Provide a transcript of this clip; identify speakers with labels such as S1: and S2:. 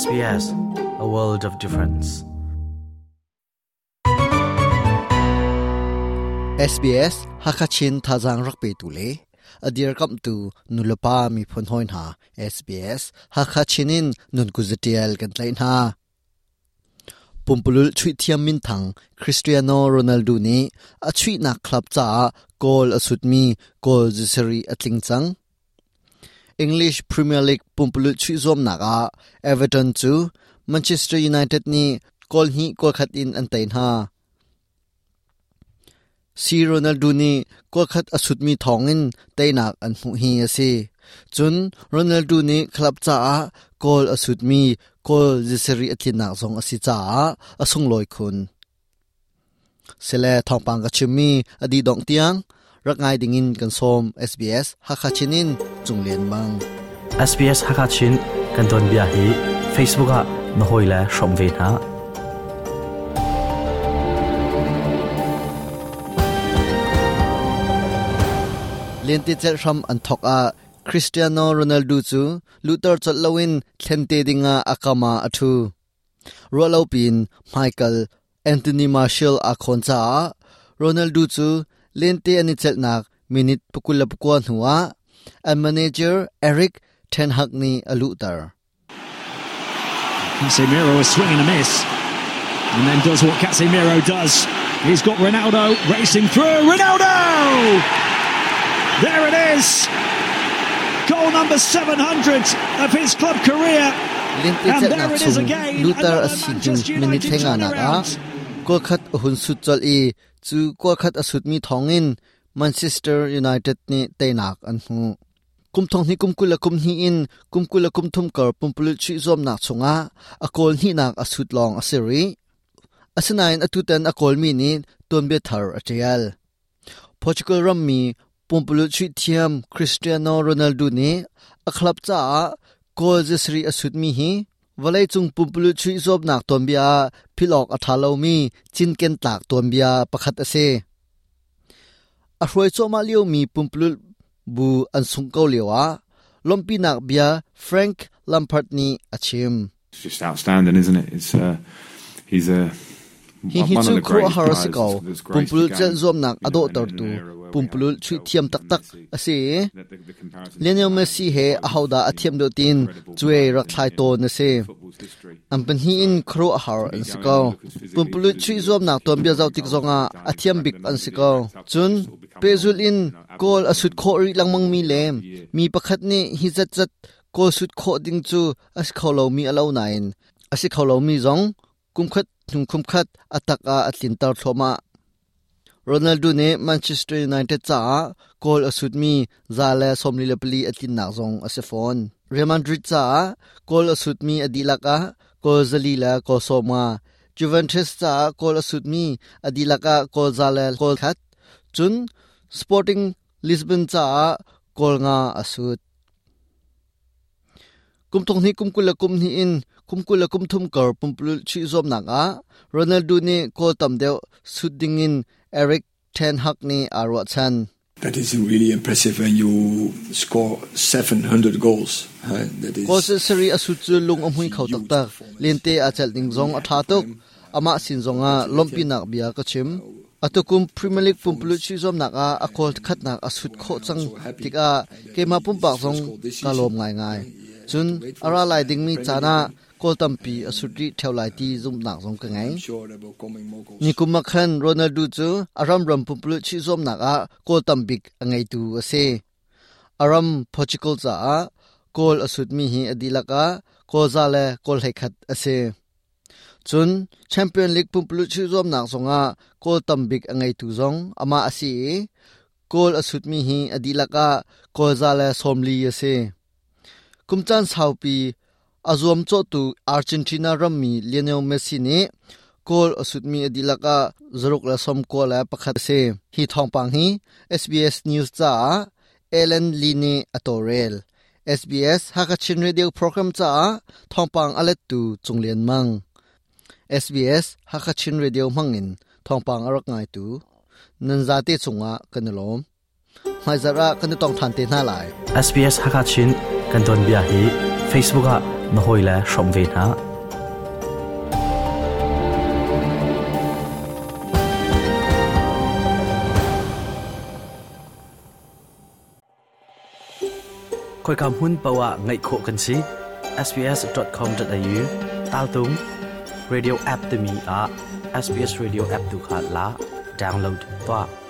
S1: SBS a world of difference
S2: SBS Hakachin Thazang Rakpe Tule Adir Kam tu Nulapa mi phon hoin ha SBS Hakachinin nun kuzatial kan tlain ha Pumpulul chui thiam min thang Cristiano Ronaldo ni a chui na club cha goal asut mi goal zisari atling chang English Premier League Pumpulul chui zom naga, Everton chu Manchester United ni kol hi kol khat in an tain ha. Si Ronaldo ni kol khat asut mi thongin tainak an mu hi ase chun Ronaldo ni club cha a asut mi goal ati atlinak zong asi cha a asung loi khun. Sele thongpang ka chumi adi dong tiang rak ngai dingin kan som SBS hakachinin chunglen mang.
S1: SBS Hakachin kan don bia hi Facebook a na hoila shom ve na
S2: lenti chel ram an thok a Cristiano Ronaldo chu Luther chot lowin thlente dinga akama athu Rolo pin Michael Anthony Marshall a khon cha Ronaldo chu lente ani chel nak minute pukula pukwa huwa and manager Eric Ten Hag ni alutar
S3: Casemiro a swing and a miss. And then does what Casemiro does. He's got Ronaldo racing through. Ronaldo! There it is. Goal number 700 of his club career.
S2: And there it is again. Luther asin Manchester minute United henga na ka
S3: turnaround.
S2: khat hun su chol i chu kwa khat asut mi thongin Manchester United ni tainak an hu kum thong ni kum kula kum ni in kum kula kum thum kar pumpul chi zom nak chunga akol ni nak asut long asiri asinain atuten akol mi ni ton be thar atial Portugal ram mi pumpul chi thiam Cristiano Ronaldo ni a club cha ko jesri asut mi hi วลัยจุงปุปลุชุยซบนักตวมเบียพิลอกอัธาลามีจินเกนตากตวมเบียประคัตอเซอรวยโซมาเลียวมีปุมปลุบูอันสุงเกาเลียวะลมปีนักเบียแฟรงค์ลัมพาร์ตนีอาชิม
S4: It's just outstanding, isn't it? It's, uh, he's a, uh an tu. era where we pumpulu have chui Chelsea thiam and tak. Tak Messi,
S2: ase
S4: that the- the comparison Lionel to Messi he ahoda athiam do tin. chue rak in to na se football's history. an pan hi in khro
S2: har an si ko.
S4: pumpulu chui zom nak tom bia zau tik zonga athiam bik an si ko. chun pezul in kol asut kho ri langmang mi lem
S2: mi pakhat ni hi zat zat kol sut kho ding chu as kholo mi alo nain. Asi kholo mi zong kum khat thung kum khat atak a atlin tar thoma Ronaldo ne Manchester United cha kol asut mi zale somli lepli atlin nak zong ase phone Real Madrid cha kol asut mi adilaka kol zalila kol soma Juventus cha kol asut mi adilaka kol zale kol khat chun Sporting Lisbon cha kol nga asut kum thong ni kum kula kum ni in kum kula kum thum kar pumpul chi zom nak a Ronaldo ni kol tam deu sut ding in Eric Ten Hag ni arwa chan
S5: That is really impressive when you score 700 goals. huh? That is ko se seri
S2: asu chu lung amhui khau tak tak lente a chal ding zong a tha tok
S5: ama sin zonga lompi
S2: nak bia ka chim atukum premier league pumpulu chi zom nak a akol khat nak asut kho chang tik a kema pum pak zong ka lom ngai ngai
S5: chun ara lai ding mi chana
S2: kol tampi asuti thaulai ti zum nak zong ka ngai.
S5: Ni
S2: sure khan ronaldo chu aram ram pumpulu chi zom nak a, kol tampik angai tu ase. Aram portugal cha a, kol asut mi hi adilaka ko za le kol hekhat ase. Chun champion league pumpulu chi zom nak zonga kol tambik angai tu zong ama asi kol asut mi hi adilaka ko za le somli ase. Kumchan saupi azom cho tu argentina rammi lionel messi ni kol asut mi adilaka zaruk la som ko la pakhat se hi thong pang hi sbs news cha ellen line atorel SBS Hakachin Radio Program cha thongpang alet tu chunglen mang SBS Hakachin Radio mangin thongpang arak ngai tu nanzate chunga kanalom mai zara kan tong than te na lai
S1: SBS Hakachin กันตอนเบียฮี Facebook อะนหอยและชมเวนะคอยคำหุ้นปะวะไงโคกันสิ sbs.com.au ตาตุง radio app ตมีอะ SBS radio app ดูขาดละดาวน์โหลดตัว